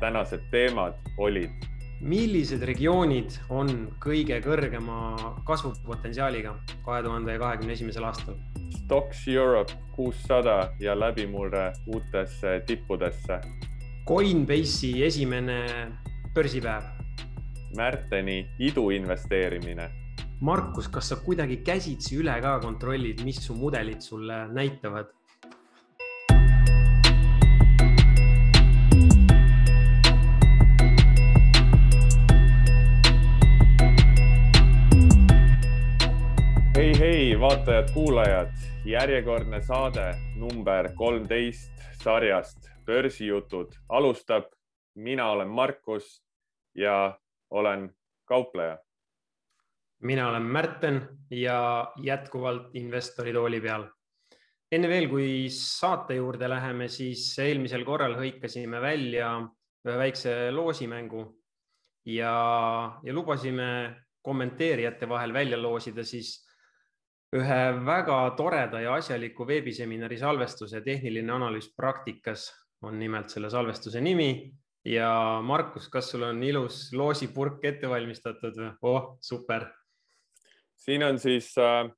tänased teemad olid? millised regioonid on kõige kõrgema kasvupotentsiaaliga kahe tuhande kahekümne esimesel aastal? Stocks Europe kuussada ja läbimurre uutesse tippudesse. Coinbase'i esimene börsipäev. Märteni iduinvesteerimine. Markus, kas sa kuidagi käsitsi üle ka kontrollid, mis su mudelid sulle näitavad? Vaatajad-kuulajad, järjekordne saade number kolmteist sarjast Börsijutud alustab. mina olen Markus ja olen kaupleja. mina olen Märten ja jätkuvalt investori tooli peal. enne veel, kui saate juurde läheme, siis eelmisel korral hõikasime välja ühe väikse loosimängu ja, ja lubasime kommenteerijate vahel välja loosida siis ühe väga toreda ja asjaliku veebiseminari salvestuse tehniline analüüs praktikas on nimelt selle salvestuse nimi. ja Markus, kas sul on ilus loosipurk ette valmistatud või? oh, super. siin on siis äh,,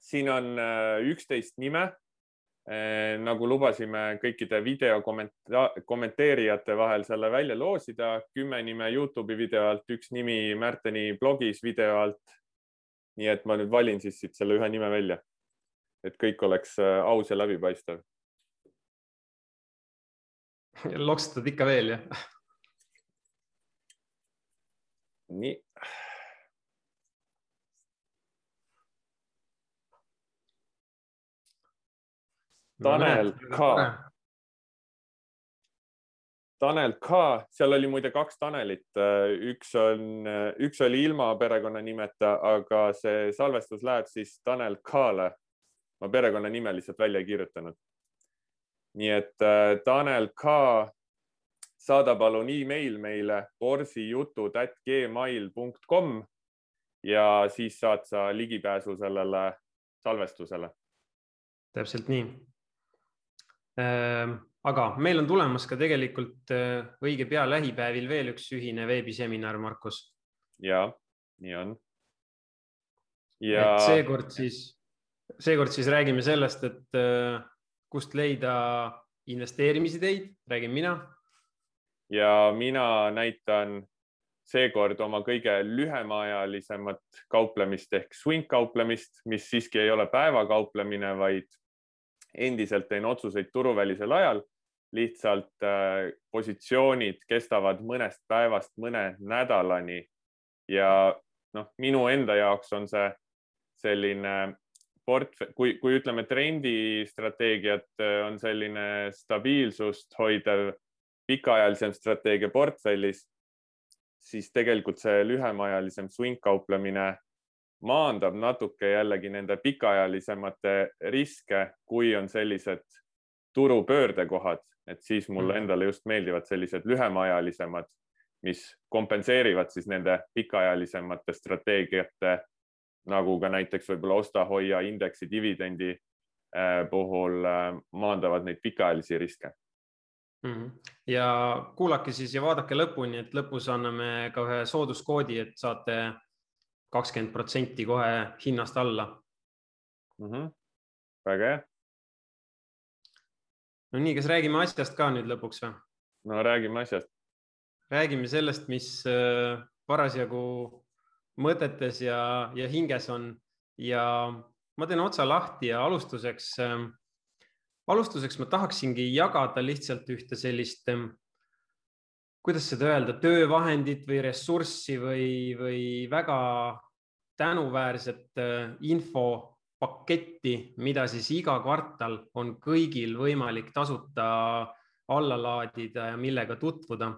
siin on äh, üksteist nime äh,. nagu lubasime kõikide video kommenteerijate vahel selle välja loosida, kümme nime Youtube'i video alt, üks nimi Märteni blogis video alt nii et ma nüüd valin siis siit selle ühe nime välja, et kõik oleks äh, aus ja läbipaistev. loksutad ikka veel, jah? nii. Tanel K Tanel K, seal oli muide kaks Tanelit, üks on, üks oli ilma perekonnanimeta, aga see salvestus läheb siis Tanel K-le. ma perekonnanime lihtsalt välja ei kirjutanud. nii et äh, Tanel K, saada palun email meile borsijutud.gmail.com ja siis saad sa ligipääsu sellele salvestusele. täpselt nii ehm, aga meil on tulemas ka tegelikult äh, õige pea lähipäevil veel üks ühine veebiseminar, Markus. ja, nii on. ja. seekord siis, seekord siis räägime sellest, et äh, kust leida investeerimisideid, räägin mina. ja mina näitan seekord oma kõige lühemaajalisemat kauplemist ehk swing kauplemist, mis siiski ei ole päevakauplemine, vaid endiselt teen otsuseid turuvälisel ajal. lihtsalt äh, positsioonid kestavad mõnest päevast mõne nädalani ja noh, minu enda jaoks on see selline portfell, kui, kui ütleme, trendistrateegiat äh, on selline stabiilsust hoidev pikaajalisem strateegia portfellis, siis tegelikult see lühemaajalisem swing kauplemine maandab natuke jällegi nende pikaajalisemate riske, kui on sellised turu pöördekohad, et siis mulle mhm. endale just meeldivad sellised lühemaajalisemad, mis kompenseerivad siis nende pikaajalisemate strateegiate nagu ka näiteks võib-olla osta-hoia indeksi dividendi äh, puhul äh, maandavad neid pikaajalisi riske mm. -hmm. ja kuulake siis ja vaadake lõpuni, et lõpus anname ka ühe sooduskoodi, et saate kakskümmend protsenti kohe hinnast alla mm. -hmm. väga hea. no nii, kas räägime asjast ka nüüd lõpuks või? no räägime asjast. räägime sellest, mis äh, parasjagu mõtetes ja, ja hinges on ja ma teen otsa lahti ja alustuseks, äh, alustuseks ma tahaksingi jagada lihtsalt ühte sellist äh, kuidas seda öelda, töövahendit või ressurssi või, või väga tänuväärset äh, infopaketti, mida siis iga kvartal on kõigil võimalik tasuta alla laadida ja millega tutvuda.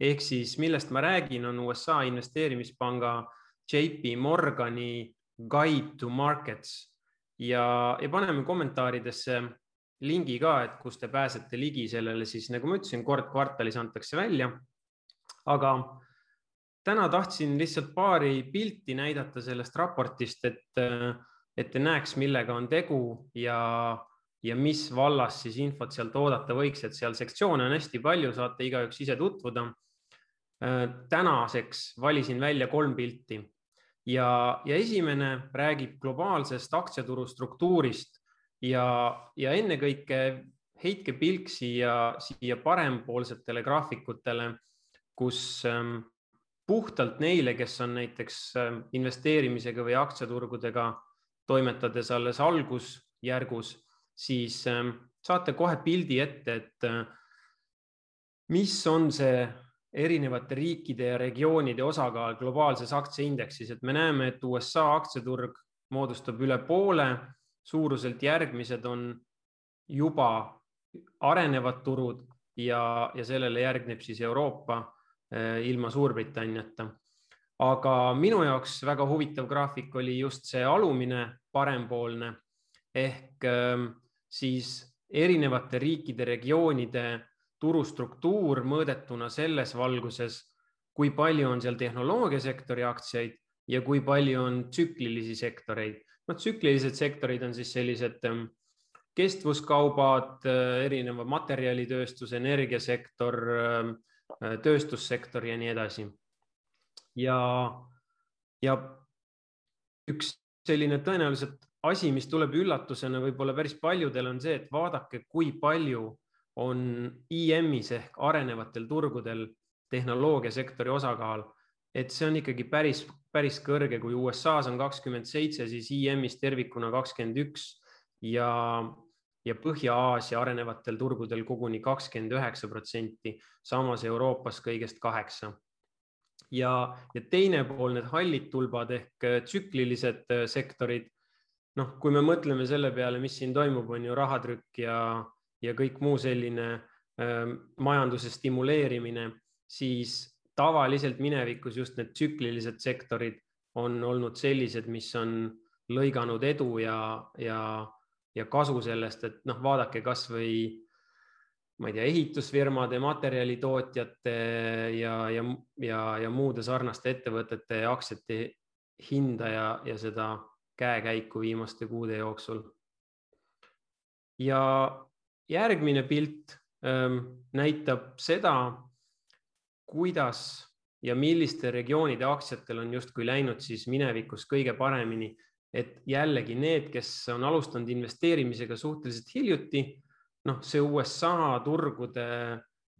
ehk siis, millest ma räägin, on USA investeerimispanga JP Morgani Guide to Markets ja, ja paneme kommentaaridesse lingi ka, et kus te pääsete ligi sellele, siis nagu ma ütlesin, kord kvartalis antakse välja. aga täna tahtsin lihtsalt paari pilti näidata sellest raportist, et, et te näeks, millega on tegu ja, ja mis vallas siis infot sealt oodata võiks, et seal sektsioone on hästi palju, saate igaüks ise tutvuda. tänaseks valisin välja kolm pilti ja, ja esimene räägib globaalsest aktsiaturu struktuurist ja, ja ennekõike heitke pilk siia, siia parempoolsetele graafikutele, kus ähm, puhtalt neile, kes on näiteks ähm, investeerimisega või aktsiaturgudega toimetades alles algusjärgus, siis ähm, saate kohe pildi ette, et äh, mis on see erinevate riikide ja regioonide osakaal globaalses aktsiaindeksis, et me näeme, et USA aktsiaturg moodustab üle poole, suuruselt järgmised on juba arenevad turud ja, ja sellele järgneb siis Euroopa eh, ilma Suurbritanniata. aga minu jaoks väga huvitav graafik oli just see alumine parempoolne ehk ehm, siis erinevate riikide, regioonide turustruktuur mõõdetuna selles valguses, kui palju on seal tehnoloogiasektori aktsiaid ja kui palju on tsüklilisi sektoreid. Noh, tsüklilised sektorid on siis sellised ehm, kestvuskaubad, äh, erineva materjalitööstus, energiasektor, äh, tööstussektor ja nii edasi. ja, ja üks selline tõenäoliselt asi, mis tuleb üllatusena võib-olla päris paljudele, on see, et vaadake, kui palju on IM-is ehk arenevatel turgudel tehnoloogiasektori osakaal, et see on ikkagi päris, päris kõrge, kui USA-s on kakskümmend seitse, siis IM-is tervikuna kakskümmend üks ja ja Põhja-Aasia arenevatel turgudel koguni kakskümmend üheksa protsenti, samas Euroopas kõigest kaheksa. ja, ja teine pool, need hallid tulbad ehk äh, tsüklilised äh, sektorid. noh, kui me mõtleme selle peale, mis siin toimub, on ju rahatrükk ja, ja kõik muu selline äh, majanduse stimuleerimine, siis tavaliselt minevikus just need tsüklilised sektorid on olnud sellised, mis on lõiganud edu ja, ja ja kasu sellest, et noh, vaadake kasvõi ma ei tea, ehitusfirmade, materjalitootjate ja, ja, ja, ja muude sarnaste ettevõtete aktsiate hinda ja, ja seda käekäiku viimaste kuude jooksul. ja järgmine pilt ähm, näitab seda, kuidas ja milliste regioonide aktsiatel on justkui läinud siis minevikus kõige paremini et jällegi need, kes on alustanud investeerimisega suhteliselt hiljuti, noh, see USA turgude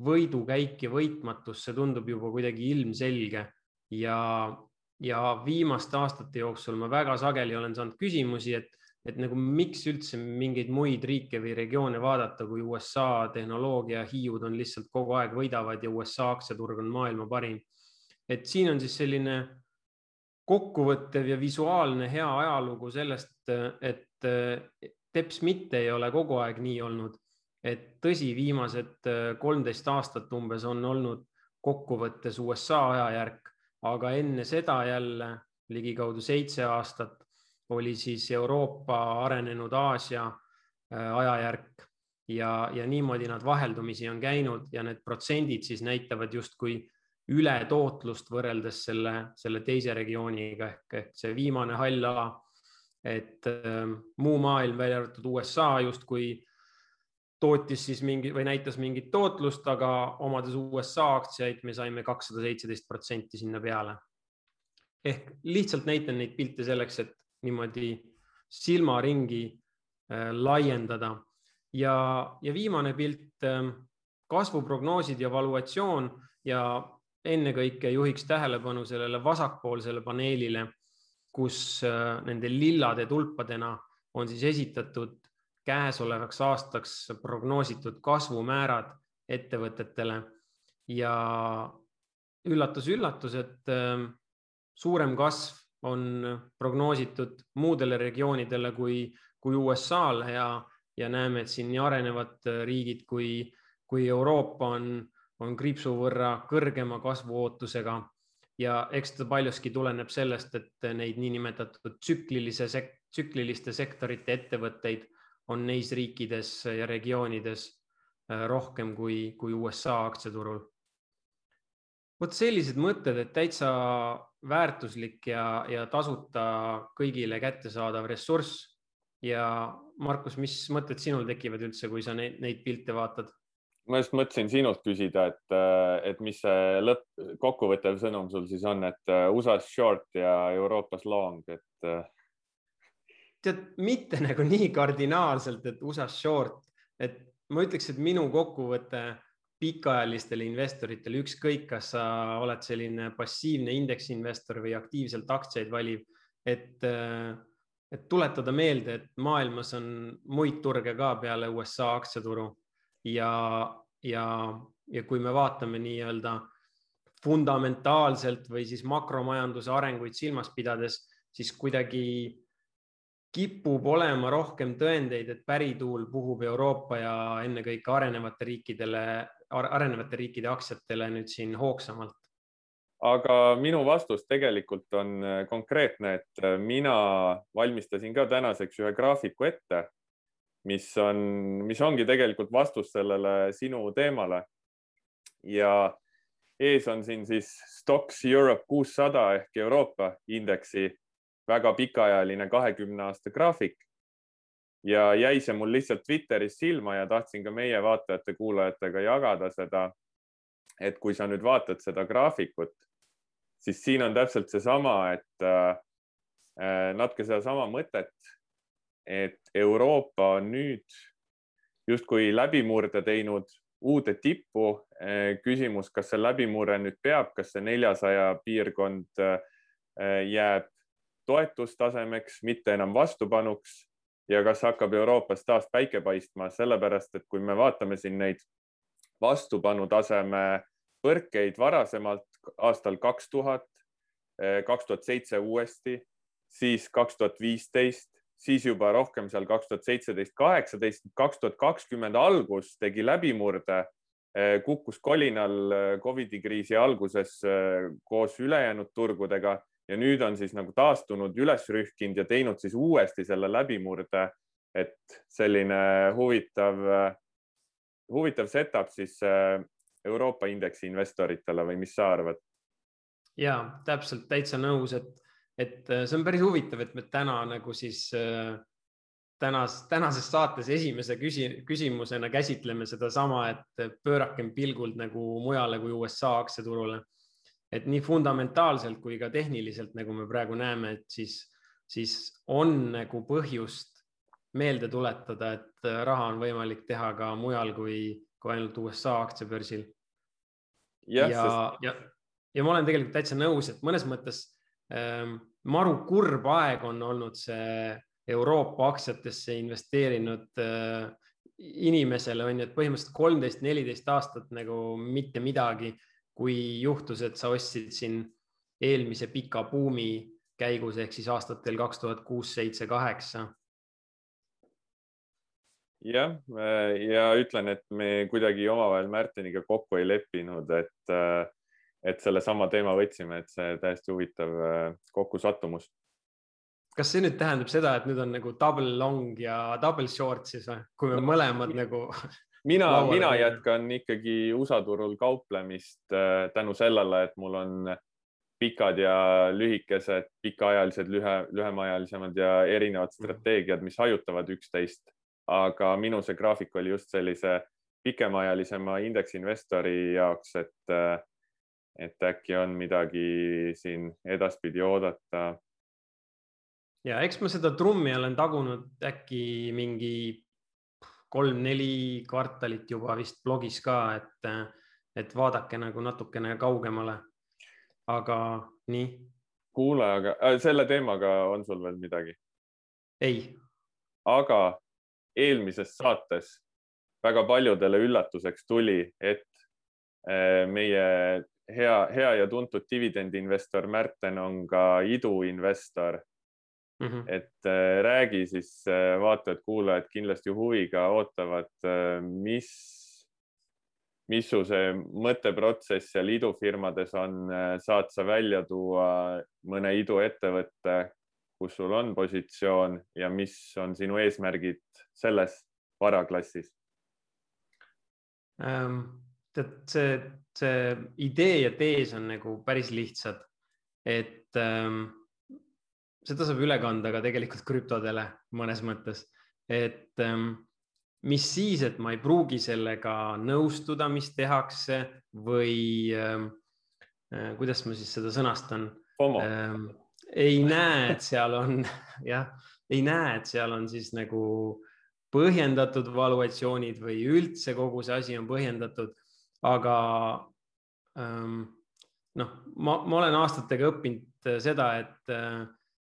võidukäik ja võitmatus, see tundub juba kuidagi ilmselge. Ja, ja viimaste aastate jooksul ma väga sageli olen saanud küsimusi, et, et nagu miks üldse mingeid muid riike või regioone vaadata, kui USA tehnoloogia hiiud on lihtsalt kogu aeg võidavad ja USA aktsiaturg on maailma parim. et siin on siis selline kokkuvõttev ja visuaalne hea ajalugu sellest, et teps mitte ei ole kogu aeg nii olnud. et tõsi, viimased kolmteist aastat umbes on olnud kokkuvõttes USA ajajärk, aga enne seda jälle ligikaudu seitse aastat oli siis Euroopa arenenud Aasia äh, ajajärk ja, ja niimoodi nad vaheldumisi on käinud ja need protsendid siis näitavad justkui ületootlust võrreldes selle, selle teise regiooniga ehk, ehk see viimane hall ala. et äh, muu maailm, välja arvatud USA justkui tootis siis mingi või näitas mingit tootlust, aga omades USA aktsiaid, me saime kakssada seitseteist protsenti sinna peale. ehk lihtsalt näitan neid pilte selleks, et niimoodi silmaringi äh, laiendada. Ja, ja viimane pilt äh,, kasvuprognoosid ja valuatsioon ja ennekõike juhiks tähelepanu sellele vasakpoolsele paneelile, kus äh, nende lillade tulpadena on siis esitatud käesolevaks aastaks prognoositud kasvumäärad ettevõtetele. Ja üllatus-üllatus, et äh, suurem kasv on prognoositud muudele regioonidele kui, kui USA-le ja, ja näeme, et siin nii arenevad riigid kui, kui Euroopa on on kriipsu võrra kõrgema kasvuootusega ja eks ta paljuski tuleneb sellest, et neid niinimetatud tsüklilise sek-, tsükliliste sektorite ettevõtteid on neis riikides ja regioonides äh, rohkem kui, kui USA aktsiaturul. vot sellised mõtted, et täitsa väärtuslik ja, ja tasuta kõigile kättesaadav ressurss ja Markus, mis mõtted sinul tekivad üldse, kui sa neid, neid pilte vaatad? ma just mõtlesin sinult küsida, et, et mis see lõpp, kokkuvõttev sõnum sul siis on, et USA-s short ja Euroopas long, et. tead, mitte nagu nii kardinaalselt, et USA-s short, et ma ütleks, et minu kokkuvõte pikaajalistele investoritele, ükskõik, kas sa oled selline passiivne indeksinvestor või aktiivselt aktsiaid valiv, et, et tuletada meelde, et maailmas on muid turge ka peale USA aktsiaturu ja, ja, ja kui me vaatame nii-öelda fundamentaalselt või siis makromajanduse arenguid silmas pidades, siis kuidagi kipub olema rohkem tõendeid, et pärituul puhub Euroopa ja ennekõike arenevate riikidele arenevate riikide aktsiatele nüüd siin hoogsamalt? aga minu vastus tegelikult on äh, konkreetne, et äh, mina valmistasin ka tänaseks ühe graafiku ette, mis on, mis ongi tegelikult vastus sellele sinu teemale. ja ees on siin siis Stocks Europe kuussada ehk Euroopa indeksi väga pikaajaline kahekümne aasta graafik ja jäi see mul lihtsalt Twitteris silma ja tahtsin ka meie vaatajate-kuulajatega jagada seda. et kui sa nüüd vaatad seda graafikut, siis siin on täpselt seesama, et äh, natuke sedasama mõtet, et Euroopa on nüüd justkui läbimurde teinud uude tippu. Äh, küsimus, kas see läbimurre nüüd peab, kas see neljasaja piirkond äh, jääb toetustasemeks, mitte enam vastupanuks ja kas hakkab Euroopas taas päike paistma, sellepärast et kui me vaatame siin neid vastupanutaseme põrkeid varasemalt aastal kaks tuhat, kaks tuhat seitse uuesti, siis kaks tuhat viisteist, siis juba rohkem seal kaks tuhat seitseteist, kaheksateist, kaks tuhat kakskümmend algus tegi läbimurde, kukkus kolinal Covidi kriisi alguses koos ülejäänud turgudega ja nüüd on siis nagu taastunud, üles rühkinud ja teinud siis uuesti selle läbimurde. et selline huvitav, huvitav setup siis äh, Euroopa indeksi investoritele või mis sa arvad? ja täpselt täitsa nõus, et, et äh, see on päris huvitav, et me täna nagu siis äh, tänas, tänases saates esimese küsi, küsimusena käsitleme sedasama, et pöörakem pilgult nagu mujale kui USA aktsiaturule et nii fundamentaalselt kui ka tehniliselt, nagu me praegu näeme, et siis, siis on nagu põhjust meelde tuletada, et raha on võimalik teha ka mujal kui, kui ainult USA aktsiabörsil. ja, ja, ja, ja ma olen tegelikult täitsa nõus, et mõnes mõttes ähm, maru kurb aeg on olnud see Euroopa aktsiatesse investeerinud äh, inimesele on ju, et põhimõtteliselt kolmteist, neliteist aastat nagu mitte midagi kui juhtus, et sa ostsid siin eelmise pika buumi käigus ehk siis aastatel kaks tuhat kuus, seitse, kaheksa. jah, ja ütlen, et me kuidagi omavahel Märteniga kokku ei leppinud, et, et sellesama teema võtsime, et see täiesti huvitav kokkusattumus. kas see nüüd tähendab seda, et nüüd on nagu double long ja double short siis või, kui me mõlemad nagu mina, mina jätkan ikkagi USA turul kauplemist äh, tänu sellele, et mul on pikad ja lühikesed, pikaajalised, lühe, lühemaajalisemad ja erinevad mhm. strateegiad, mis hajutavad üksteist. aga minu see graafik oli just sellise pikemaajalisema indeksinvestori jaoks, et, äh, et äkki on midagi siin edaspidi oodata. ja eks ma seda trummi olen tagunud äkki mingi kolm-neli kvartalit juba vist blogis ka, et, et vaadake nagu natukene kaugemale. aga nii. kuule, aga äh, selle teemaga on sul veel midagi? ei. aga eelmises saates väga paljudele üllatuseks tuli, et äh, meie hea, hea ja tuntud dividendiinvestor Märten on ka iduinvestor Mm -hmm. et äh, räägi siis äh, vaatajad-kuulajad kindlasti huviga ootavad, äh, mis, mis su see mõtteprotsess seal idufirmades on, saad sa välja tuua mõne iduettevõtte, kus sul on positsioon ja mis on sinu eesmärgid selles varaklassis ähm,? tead, see, see idee ja tees on nagu päris lihtsad, et ähm, seda saab üle kanda ka tegelikult krüptodele mõnes mõttes, et ähm, mis siis, et ma ei pruugi sellega nõustuda, mis tehakse või ähm, äh, kuidas ma siis seda sõnastan? Ähm, ei näe, et seal on jah, ei näe, et seal on siis nagu põhjendatud valuatsioonid või üldse kogu see asi on põhjendatud. aga ähm, noh, ma, ma olen aastatega õppinud seda, et,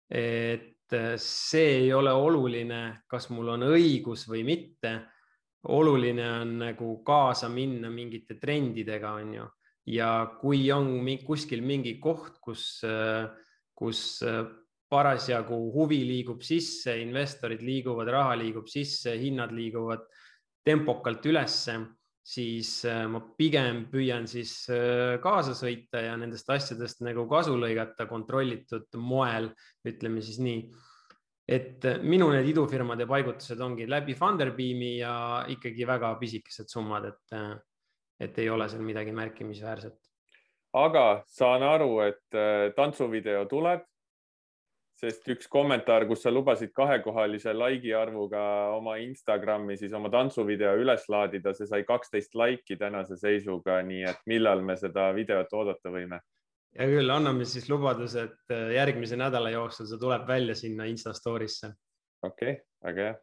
et see ei ole oluline, kas mul on õigus või mitte. oluline on nagu kaasa minna mingite trendidega, on ju, ja kui on kuskil mingi koht, kus, kus parasjagu huvi liigub sisse, investorid liiguvad, raha liigub sisse, hinnad liiguvad tempokalt ülesse, siis äh, ma pigem püüan siis äh, kaasa sõita ja nendest asjadest nagu kasu lõigata kontrollitud moel, ütleme siis nii. et äh, minu need idufirmade paigutused ongi läbi Funderbeami ja ikkagi väga pisikesed summad, et, et ei ole seal midagi märkimisväärset. aga saan aru, et tantsuvideo tuleb sest üks kommentaar, kus sa lubasid kahekohalise like'i arvuga oma Instagrami siis oma tantsuvideo üles laadida, see sai kaksteist laiki tänase seisuga, nii et millal me seda videot oodata võime? hea küll, anname siis lubaduse, et äh, järgmise nädala jooksul see tuleb välja sinna Insta story'sse. okei okay,, väga hea.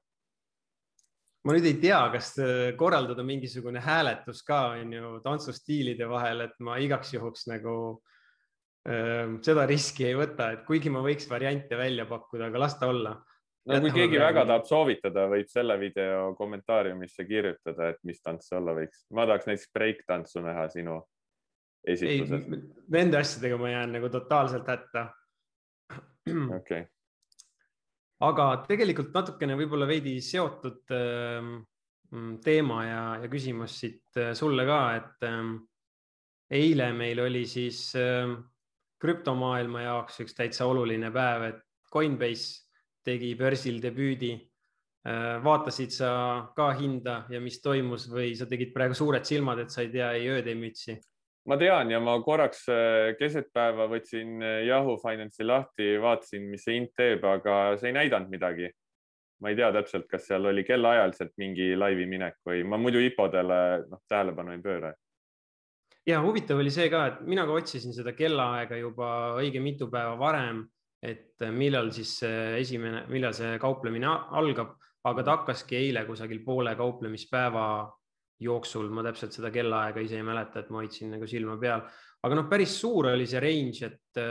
ma nüüd ei tea, kas äh, korraldada mingisugune hääletus ka on ju tantsustiilide vahel, et ma igaks juhuks nagu äh, seda riski ei võta, et kuigi ma võiks variante välja pakkuda, aga las ta olla. no kui keegi väga tahab soovitada, võib selle video kommentaariumisse kirjutada, et mis tants see olla võiks. ma tahaks näiteks breik-tantsu näha sinu esitluses. Nende asjadega ma jään nagu totaalselt hätta. okei okay. aga tegelikult natukene võib-olla veidi seotud äh, teema ja, ja küsimus siit äh, sulle ka, et äh, eile meil oli siis äh, krüptomaailma jaoks üks täitsa oluline päev, et Coinbase tegi börsil debüüdi. Äh, vaatasid sa ka hinda ja mis toimus või sa tegid praegu suured silmad, et sa ei tea ei ööd, ei mütsi? ma tean ja ma korraks äh, keset päeva võtsin äh, Yahoo Finance'i lahti, vaatasin, mis see hind teeb, aga see ei näidanud midagi. ma ei tea täpselt, kas seal oli kellaajaliselt mingi laivi minek või ma muidu IPO-dele noh, tähelepanu ei pööra ja huvitav oli see ka, et mina ka otsisin seda kellaaega juba õige mitu päeva varem, et millal siis esimene, millal see kauplemine algab, aga ta hakkaski eile kusagil poole kauplemispäeva jooksul, ma täpselt seda kellaaega ise ei mäleta, et ma hoidsin nagu silma peal, aga noh, päris suur oli see range, et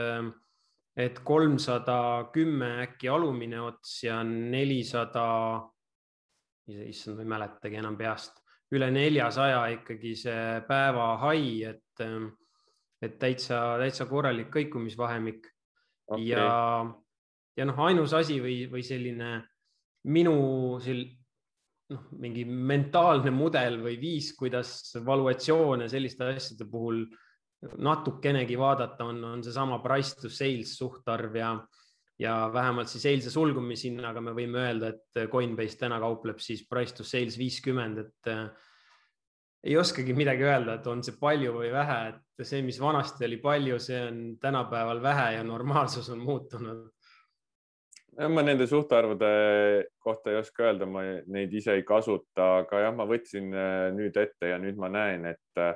et kolmsada kümme äkki alumine ots ja nelisada, issand, ma ei mäletagi enam peast üle neljasaja ikkagi see päeva hai, et, ähm, et täitsa, täitsa korralik kõikumisvahemik. Okay.. ja, ja noh, ainus asi või, või selline minu sel-, noh, mingi mentaalne mudel või viis, kuidas valuatsioone selliste asjade puhul natukenegi vaadata, on, on seesama price to sales suhtarv ja ja vähemalt siis eilse sulgumishinnaga me võime öelda, et Coinbase täna kaupleb siis price to sales viiskümmend, et ei oskagi midagi öelda, et on see palju või vähe, et see, mis vanasti oli palju, see on tänapäeval vähe ja normaalsus on muutunud. ma nende suhtarvude kohta ei oska öelda, ma neid ise ei kasuta, aga jah, ma võtsin äh, nüüd ette ja nüüd ma näen, et äh,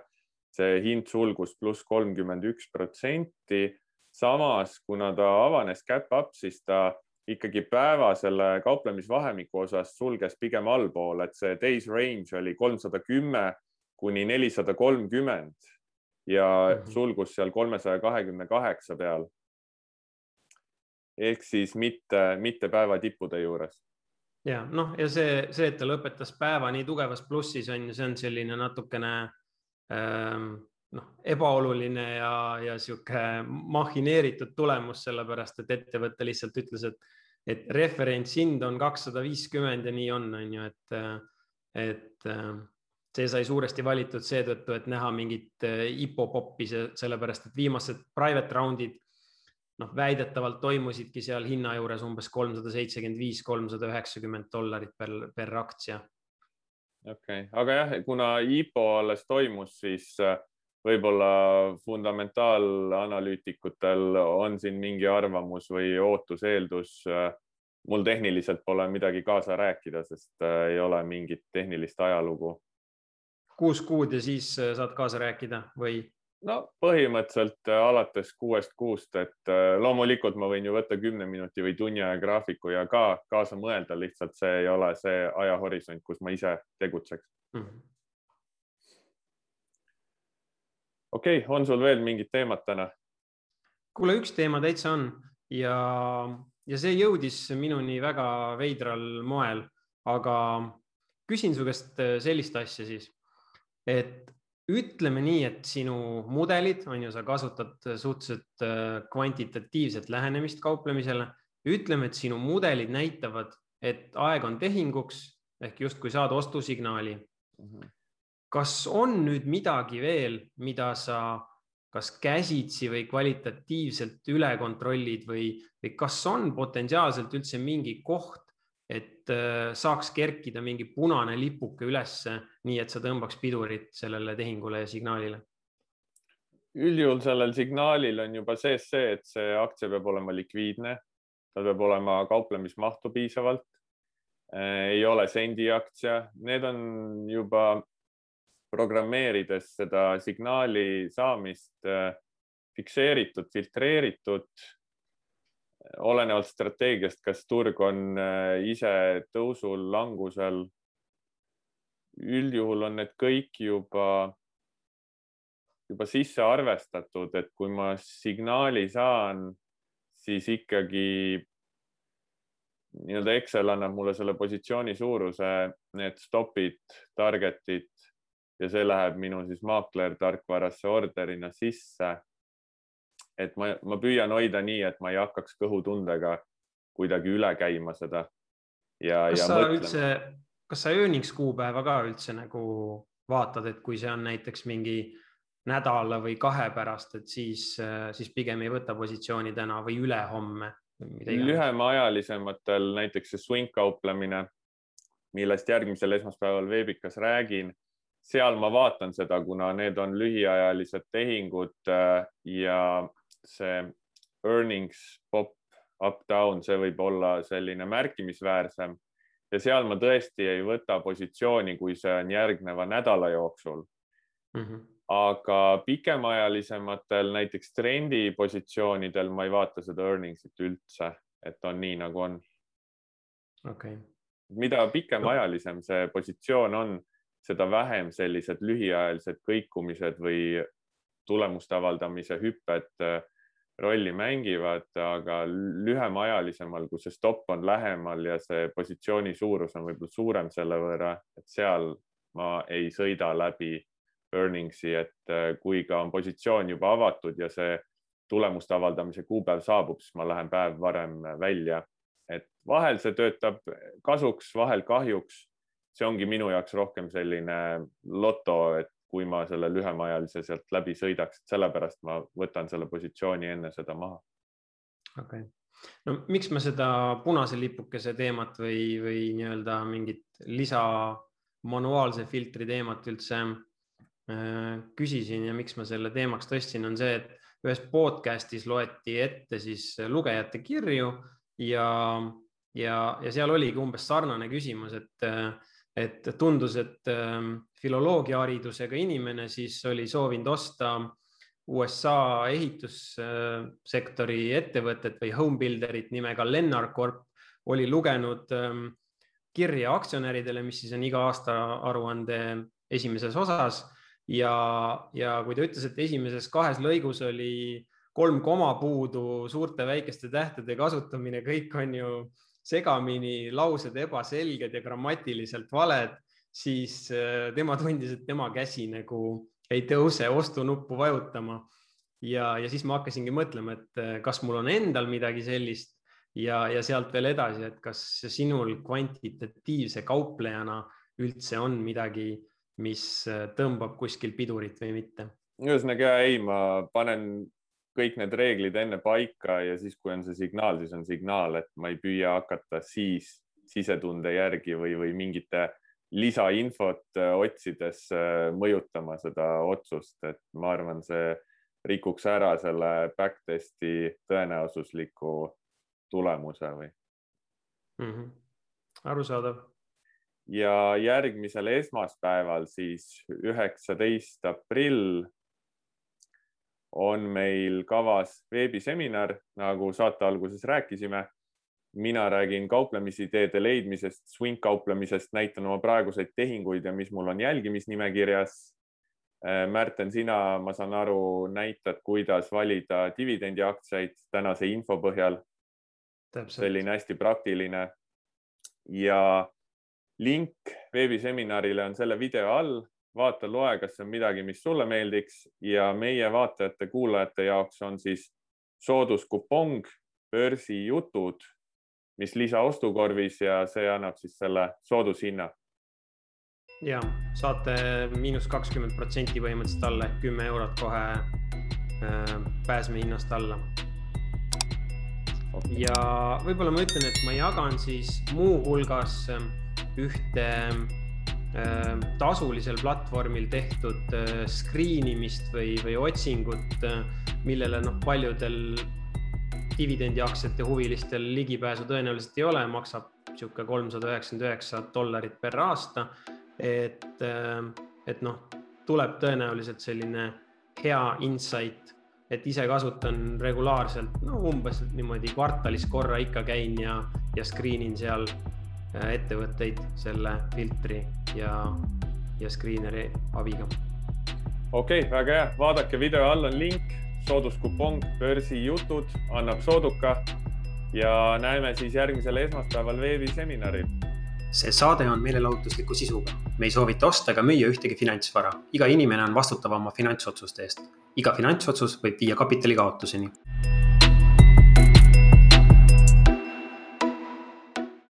see hind sulgus pluss kolmkümmend üks protsenti samas, kuna ta avanes cap up, siis ta ikkagi päeva selle kauplemisvahemiku osas sulges pigem allpool, et see days range oli kolmsada kümme kuni nelisada kolmkümmend ja mm -hmm. sulgus seal kolmesaja kahekümne kaheksa peal. ehk siis mitte, mitte päeva tippude juures. ja noh, ja see, see, et ta lõpetas päeva nii tugevas plussis on ju, see on selline natukene ähm, noh, ebaoluline ja, ja sihuke mahineeritud tulemus, sellepärast et ettevõte lihtsalt ütles, et, et referentshind on kakssada viiskümmend ja nii on, on ju, et, et see sai suuresti valitud seetõttu, et näha mingit IPO poppi, sellepärast et viimased private round'id noh, väidetavalt toimusidki seal hinna juures umbes kolmsada seitsekümmend viis, kolmsada üheksakümmend dollarit per, per aktsia. okei okay., aga jah, kuna IPO alles toimus, siis võib-olla fundamentaalanalüütikutel on siin mingi arvamus või ootus, eeldus. mul tehniliselt pole midagi kaasa rääkida, sest äh, ei ole mingit tehnilist ajalugu. Kuus kuud ja siis äh, saad kaasa rääkida või? no põhimõtteliselt äh, alates kuuest kuust, et loomulikult ma võin ju võtta kümne minuti või tunni aja graafiku ja ka kaasa mõelda, lihtsalt see ei ole see ajahorisont, kus ma ise tegutseks mm. -hmm okei okay,, on sul veel mingid teemad täna? kuule, üks teema täitsa on ja, ja see jõudis minuni väga veidral moel, aga küsin su käest sellist asja siis, et ütleme nii, et sinu mudelid on ju, sa kasutad suhteliselt äh, kvantitatiivset lähenemist kauplemisele. ütleme, et sinu mudelid näitavad, et aeg on tehinguks ehk justkui saad ostusignaali mm. -hmm kas on nüüd midagi veel, mida sa kas käsitsi või kvalitatiivselt üle kontrollid või, või kas on potentsiaalselt üldse mingi koht, et äh, saaks kerkida mingi punane lipuke ülesse, nii et sa tõmbaks pidurit sellele tehingule ja signaalile? üldjuhul sellel signaalil on juba sees see, et see aktsia peab olema likviidne, tal peab olema kauplemismahtu piisavalt, äh, ei ole sendi aktsia, need on juba programmeerides seda signaali saamist äh, fikseeritud, filtreeritud, olenevalt strateegiast, kas turg on äh, ise tõusul, langusel. üldjuhul on need kõik juba, juba sisse arvestatud, et kui ma signaali saan, siis ikkagi nii-öelda Excel annab mulle selle positsiooni suuruse, need stop'id, target'id ja see läheb minu siis maakler tarkvarasse orderina sisse. Et ma, ma püüan hoida nii, et ma ei hakkaks kõhutundega kuidagi üle käima seda. kas sa mõtlema. üldse, kas sa earnings kuupäeva ka üldse nagu vaatad, et kui see on näiteks mingi nädala või kahe pärast, et siis, siis pigem ei võta positsiooni täna või ülehomme? lühemaajalisematel näiteks see swing kauplemine, millest järgmisel esmaspäeval veebikas räägin seal ma vaatan seda, kuna need on lühiajalised tehingud äh, ja see earnings pop up-down, see võib olla selline märkimisväärsem ja seal ma tõesti ei võta positsiooni, kui see on järgneva nädala jooksul mm. -hmm. aga pikemaajalisematel näiteks trendipositsioonidel ma ei vaata seda earnings'it üldse, et on nii nagu on. okei okay.. mida pikemaajalisem see positsioon on seda vähem sellised lühiajalised kõikumised või tulemuste avaldamise hüpped äh, rolli mängivad, aga lühemaajalisemal, kus see stopp on lähemal ja see positsiooni suurus on võib-olla suurem selle võrra, et seal ma ei sõida läbi earnings'i, et äh, kui ka on positsioon juba avatud ja see tulemuste avaldamise kuupäev saabub, siis ma lähen päev varem välja. et vahel see töötab kasuks, vahel kahjuks see ongi minu jaoks rohkem selline loto, et kui ma selle lühemaajalise sealt läbi sõidaks, sellepärast ma võtan selle positsiooni enne seda maha. okei okay., no miks ma seda punase lipukese teemat või, või nii-öelda mingit lisa manuaalse filtri teemat üldse äh, küsisin ja miks ma selle teemaks tõstsin, on see, et ühes podcast'is loeti ette siis lugejate kirju ja, ja, ja seal oligi umbes sarnane küsimus, et äh, et tundus, et ähm, filoloogiaharidusega inimene siis oli soovinud osta USA ehitussektori ettevõtet või homebuilderit nimega Lennar Corp, oli lugenud ähm, kirja aktsionäridele, mis siis on iga aasta aruande esimeses osas. Ja, ja kui ta ütles, et esimeses kahes lõigus oli kolm koma puudu, suurte väikeste tähtede kasutamine, kõik on ju segamini, laused ebaselged ja grammatiliselt valed, siis äh, tema tundis, et tema käsi nagu ei tõuse ostunuppu vajutama. ja, ja siis ma hakkasingi mõtlema, et äh, kas mul on endal midagi sellist ja, ja sealt veel edasi, et kas sinul kvantitatiivse kauplejana üldse on midagi, mis äh, tõmbab kuskil pidurit või mitte? ühesõnaga ei, ma panen kõik need reeglid enne paika ja siis, kui on see signaal, siis on signaal, et ma ei püüa hakata siis sisetunde järgi või, või mingite lisainfot otsides mõjutama seda otsust, et ma arvan, see rikuks ära selle backtest'i tõenäosusliku tulemuse või mm? -hmm. arusaadav. ja järgmisel esmaspäeval, siis üheksateist aprill on meil kavas veebiseminar, nagu saate alguses rääkisime. Mina räägin kauplemisideede leidmisest, swing kauplemisest, näitan oma praeguseid tehinguid ja mis mul on jälgimisnimekirjas. Äh, Märten, sina, ma saan aru, näitad, kuidas valida dividendiaktsiaid tänase info põhjal. selline hästi praktiline. ja link veebiseminarile on selle video all, vaata, loe, kas see on midagi, mis sulle meeldiks. Ja meie vaatajate-kuulajate jaoks on siis sooduskupong börsijutud, mis lisa ostukorvis ja see annab siis selle soodushinna ja saate miinus kakskümmend protsenti põhimõtteliselt alla ehk kümme eurot kohe äh, pääsmehinnast alla. ja võib-olla ma ütlen, et ma jagan siis muuhulgas äh, ühte äh, tasulisel platvormil tehtud äh, screen imist või, või otsingut äh,, millele noh, paljudel dividendiaktsiate huvilistel ligipääsu tõenäoliselt ei ole, maksab niisugune kolmsada üheksakümmend üheksa dollarit per aasta. Et, ähm, et noh, tuleb tõenäoliselt selline hea insight, et ise kasutan regulaarselt, no umbes niimoodi kvartalis korra ikka käin ja, ja screen in seal äh, ettevõtteid selle filtri ja, ja screeneri abiga. okei okay,, väga hea, vaadake video all on link, sooduskupong börsijutud annab sooduka ja näeme siis järgmisel esmaspäeval veebiseminaril see saade on meelelahutusliku sisuga. me ei soovita osta ega müüa ühtegi finantsvara. iga inimene on vastutav oma finantsotsuste eest. iga finantsotsus võib viia kapitali kaotuseni